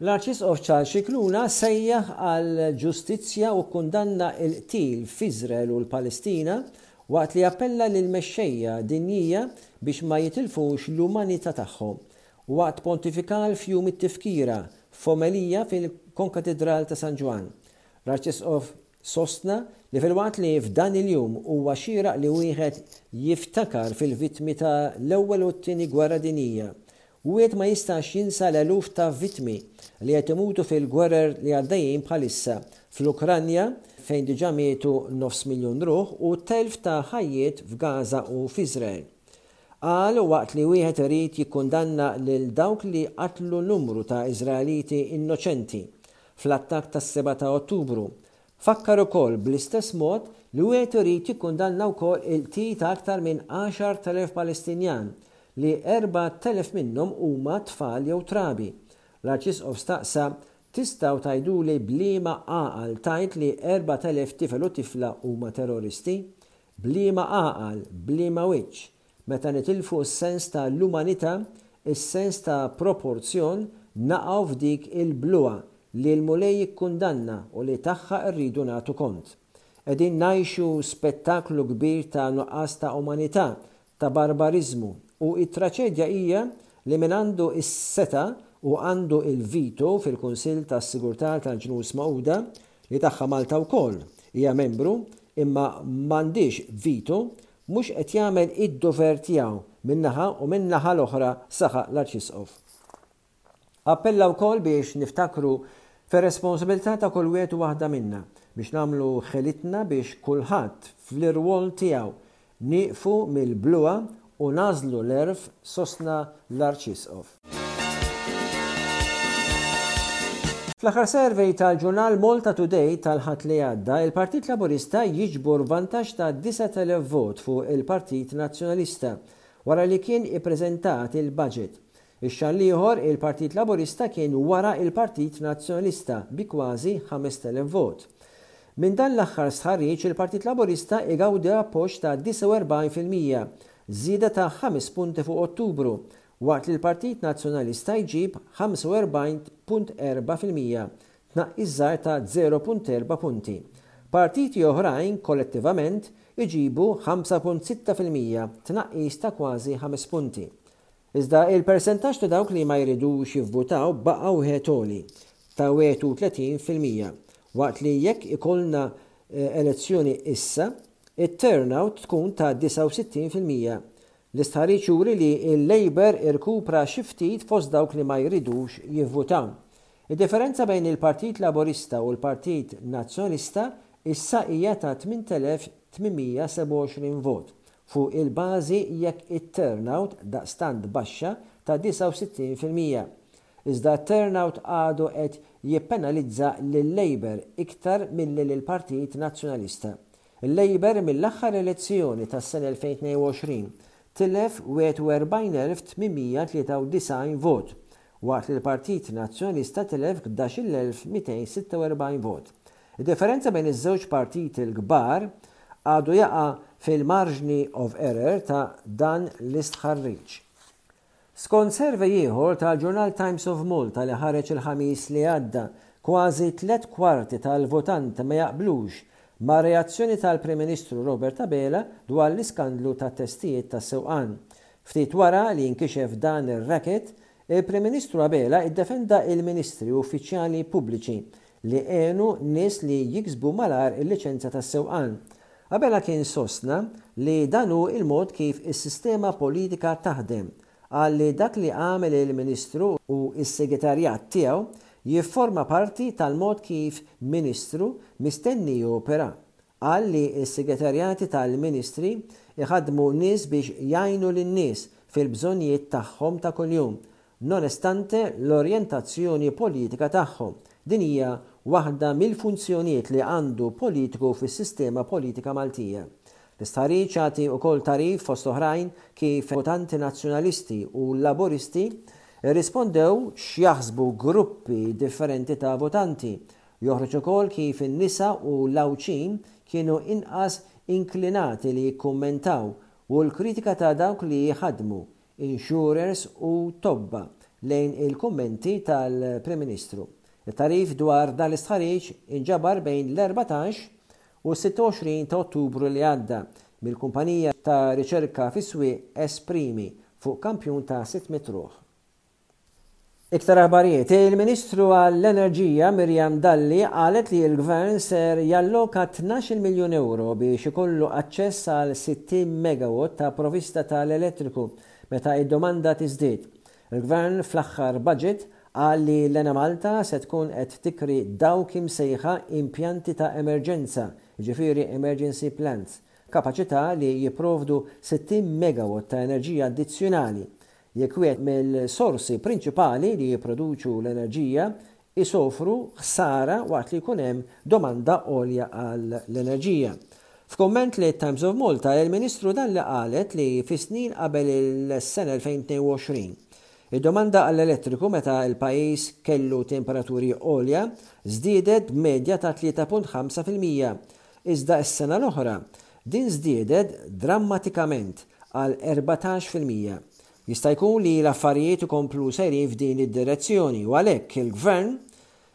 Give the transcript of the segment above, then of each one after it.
L-Arċisqof Charles Scicluna sejjaħ għal ġustizzja u kkundanna l-qtil f'Iżrael u l-Palestina waqt li appella lill-mexxejja dinjija biex ma jitilfux l-umanità tagħhom Waqt pontifikal f'Jum it-Tifkira f'omelija fil-Konkatidral ta' San Ġwann, l-Arċisqof sostna li filwaqt li f'dan il-jum huwa xieraq li wieħed jiftakar fil-vittmi ta' l-Ewwel u t-Tieni Gwerra Dinjija, wieħed ma jistax jinsa l-eluf ta' vittmi li qed imutu fil-gwerer li għaddejjin bħalissa fl-Ukranja fejn diġà mietu nofs miljun ruħ u telf ta' ħajjiet f'Gaza u f'Iżrael. Qal, Waqt li wieħed irid jikkundanna lil dawk li qatlu numru ta' Iżraeliti innoċenti fl-attakk tas-Seba' ta' Ottubru, fakkar ukoll bl-istess mod li wieħed irid jikkundanna wkoll il-qtil ta' aktar minn 10,000 Palestinjan li 4,000 minnhom huma tfal jew trabi. L-Arċisqof staqsa, Tistgħu tgħiduli b'liema għaqal tgħid li 4,000 tifel u tifla huma terroristi? B'liema għaqal, b'liema wiċċ, meta nitilfu s-sens ta' l-umanità, is-sens ta' proporzjon, naqgħu f'dik il-bluha li l-Mulej jikkundanna u li tagħha rridu nagħtu kont? Qegħdin ngħixu spettaklu kbir ta' nuqqas ta' umanità, ta' barbariżmu u t-traċedja hija li min għandu s-setgħa u għandu l-veto fil-Kunsill tas-Sigurtà tal-Ġnus Magħquda, li tagħha Malta wkoll hija membru imma m'għandhiex veto, mhux qed jagħmel id-dover tiegħu minn naħa u min-naħa l-oħra saħaq l-Arċisqof. Appella wkoll biex niftakru fir-responsabilità ta' kull wieħed u waħda minna biex nagħmlu ħilitna biex kulħadd fl-irwol tiegħu nieqfu mill-bluha u nagħżlu l-għerf sostna l-Arċisqof. Fl-aħħar survey tal-ġurnal Malta Today tal-Ħadd li għadda, il-Partit Laburista jiġbor vantaġġ ta' 9,000 vot fuq il-Partit Nazzjonalista wara li kien ippreżentat il-Budget. Ix-xahar l-ieħor il-Partit Laburista kien wara il-Partit Nazzjonalista bi kważi 5,000 vot. Minn dan l-aħħar stħarriġ il-Partit Laburista igawdi appoġġ ta' 49 fil-mija, żieda ta' ħames punti fuq Ottubru, waqt li l-Partit Nazzjonalista jġib 45.4 fil-mija, tnaqqis żgħir ta' 0.4 punti. Partiti oħrajn kollettivament iġibu 5.6 fil-mija, tnaqqis ta' kważi ħames punti. Iżda il-persentaġġ ta' dawk li ma jridux jivvutaw baqa' wieħed għoli, ta' 31 fil-mija, waqt li jekk ikollna elezzjoni issa, it-turnout tkun ta' 69 fil-mija. L-istħarriġ juri li l-Labour irkupra xi ftit fost dawk li ma jridux jivvutaw. Id-differenza bejn il-Partit Laburista u l-Partit Nazzjonalista issa hija ta' 8,827 vot, fuq il-bażi jekk it-turnout daqstant baxxa ta' 69 fil-mija. Iżda t-turnout għadu qed jippenalizza lil-Labour iktar milli lill-Partit Nazzjonalista. Il-Labour mill-aħħar elezzjoni tas-sena 2022 tilef 41,893 vot waqt li l-Partit Nazzjonalista tilef 11,246 vot Id-differenza bejn iż-żewġ partiti l-kbar għadu jaqa' fil-marġni of error ta' dan l-istħarriġ. Skont survey ieħor tal-ġurnal Times of Malta li ħareġ il-Ħamis li għadda, kważi tliet kwarti tal-votanti ma jaqblux mar-reazzjoni tal-Prim Ministru Robert Abela dwar l-iskandlu tat-testijiet tas-sewqan, ftit wara li inkixef dan ir-racket Il-Prim Ministru Abela ddefenda l-Ministri u uffiċjali pubbliċi li għenu nies li jiksbu malajr il-liċenzja tas-sewqan. Abela kien sostna li dan hu l-mod kif is-sistema politika taħdem. Qal li dak li għamel il-Ministru u s-Segretarjat tiegħu jifforma parti tal-mod kif Ministru mistenni jopera. Qal li s-Segretarjati tal-Ministri jħaddmu nies biex jgħinu lin-nies fil-bżonjiet tagħhom ta' kuljum, nonestante l-orjentazzjoni politika tagħhom. Din hija waħda mill-funzjonijiet li għandu politiku fis-sistema politika Maltija. L-istħarriġ jagħti wkoll tagħrif fost oħrajn kif deputanti Nazzjonalisti u Laburisti rrispondew x'jaħsbu gruppi differenti ta' votanti Joħroġ ukoll kif in-nisa u l-Għawdxin kienu inqas inklinati li jikkummentaw u l-kritika ta' dawk li jħaddmu, insurers u tobba, lejn il-kummenti tal-Prim Ministru. It-tagħrif dwar dan l-istħarriġ inġabar bejn l-erbatax u s-26 ta' Ottubru li għadda mill-kumpanija ta' riċerka fis-swieq Esprimi fuq kampjun ta' 600 ruħ. Iktar aħbarijiet, Il-Ministru għall-Enerġija Miriam Dalli qalet li l-Gvern ser jalloka tnax-il miljun ewro biex ikollu aċċess għal 60 megawatt ta' provista ta' l-elettriku meta id-domanda tiżdied. Il-Gvern fl-aħħar budget qal li l-Enemalta se tkun qed tikri dawk imsejħa impjanti ta' emerġenza, jiġifieri emergency plants, kapaċità li jipprovdu 60 megawatt ta' enerġija addizzjonali Jekk wieħed mill-sorsi prinċipali li jipproduċu l-enerġija jsofru ħsara waqt li jkun hemm domanda għolja għall-enerġija. F'kumment lit-Times of Malta, il-Ministru Dalli qalet li fis-snin qabel is-sena 2022, id-domanda għall-elettriku meta l-pajjiż kellu temperaturi għolja żdiedet b'medja ta' 3.5 fil-mija Iżda s-sena l-oħra din żdiedet drammatikament għal erbatax fil-mija. Jista' jkun li l-affarijiet ikomplu sejrin f'din id-direzzjoni u għalhekk il-Gvern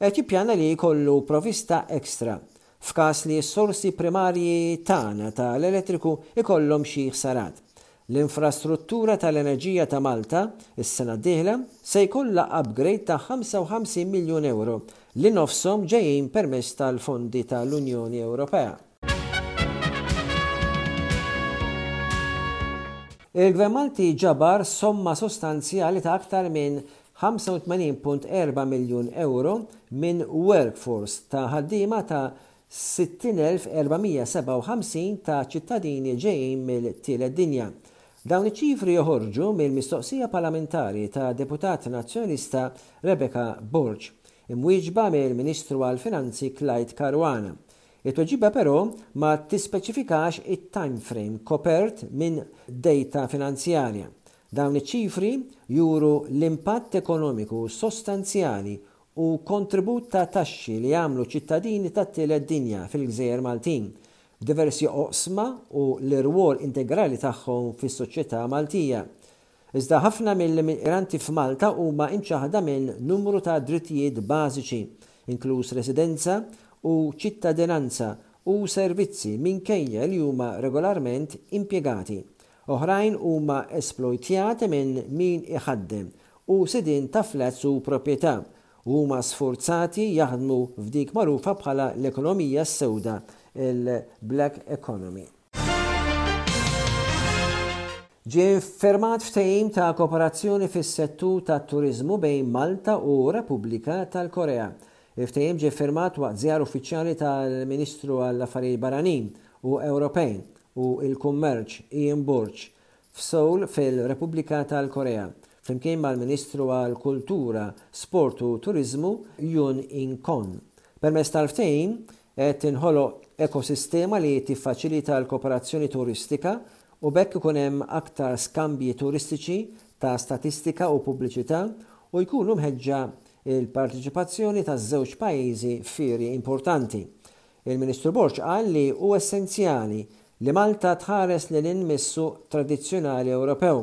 qed jippjana li jkollu provista extra f'każ li s-sorsi primarji tagħna ta' l-elettriku jkollhom xi ħsarat. L-infrastruttura tal-enerġija ta' Malta, is-sena d-dieħla, se jkollha upgrade ta' 55 miljun ewro, li nofshom ġejjin permezz tal-fondi tal-Unjoni Ewropea. Il-Gvern Malti ġabar somma sostanzjali ta' aktar minn 85.4 miljun ewro minn workforce ta' ħaddiema ta' 60,457 ta' ċittadini ġejjin mill-tielet dinja. Dawn iċ-ċifri joħorġu mill-mistoqsija parlamentari ta' deputat Nazzjonalista Rebecca Borg, imwieġba mill-Ministru għall-Finanzi Clyde Caruana. It-tweġiba però ma tispeċifikax it-time frame kopert minn dejta finanzjarja. Dawn iċ-ċifri juru l-impatt ekonomiku sostanzjali u kontribut ta' taxxi li jagħmlu ċittadini tat-tielet dinja fil-gżejjer Maltin, f'diversi oqsma u l-irwol integrali tagħhom fis-soċjetà Maltija. Iżda ħafna mill-immigranti f'Malta huma imċaħħda minn numru ta' drittijiet bażiċi, inkluż residenza u ċittadinanza u servizzi minkejja li huma regolarment impjegati Oħrajn huma esplojtjati minn min iħaddem u sidien ta' flats u proprjetà, u huma sfurzati jaħdmu f'dik magħrufa bħala l-ekonomija s-sewda, il-black economy. Ġie mfirmat ftehim ta' kooperazzjoni fis-settur tat-turiżmu bejn Malta u Repubblika tal-Korea, Il-ftehim ġie ffirmat waqt żjara uffiċjali tal-Ministru għall-Affarijiet Barranin u Ewropej u l-Kummerċ Ian Burch f'Seoul fil-Repubblika tal-Korea, flimkien mal-Ministru għall-Kultura, Sport u Turiżmu Yoon In-kwon. Permezz tal-ftehim, Qed tinħoloq ekosistema li tiffaċilita l-kooperazzjoni turistika u b'hekk ikun hemm aktar skambji turistiċi ta' statistika u pubbliċità u jkunu mħeġġa l-parteċipazzjoni taż-żewġ pajjiżi f'fieri importanti. Il-Ministru Borg qal li hu essenzjali li Malta tħares lil hinn mis-suq tradizzjonali Ewropew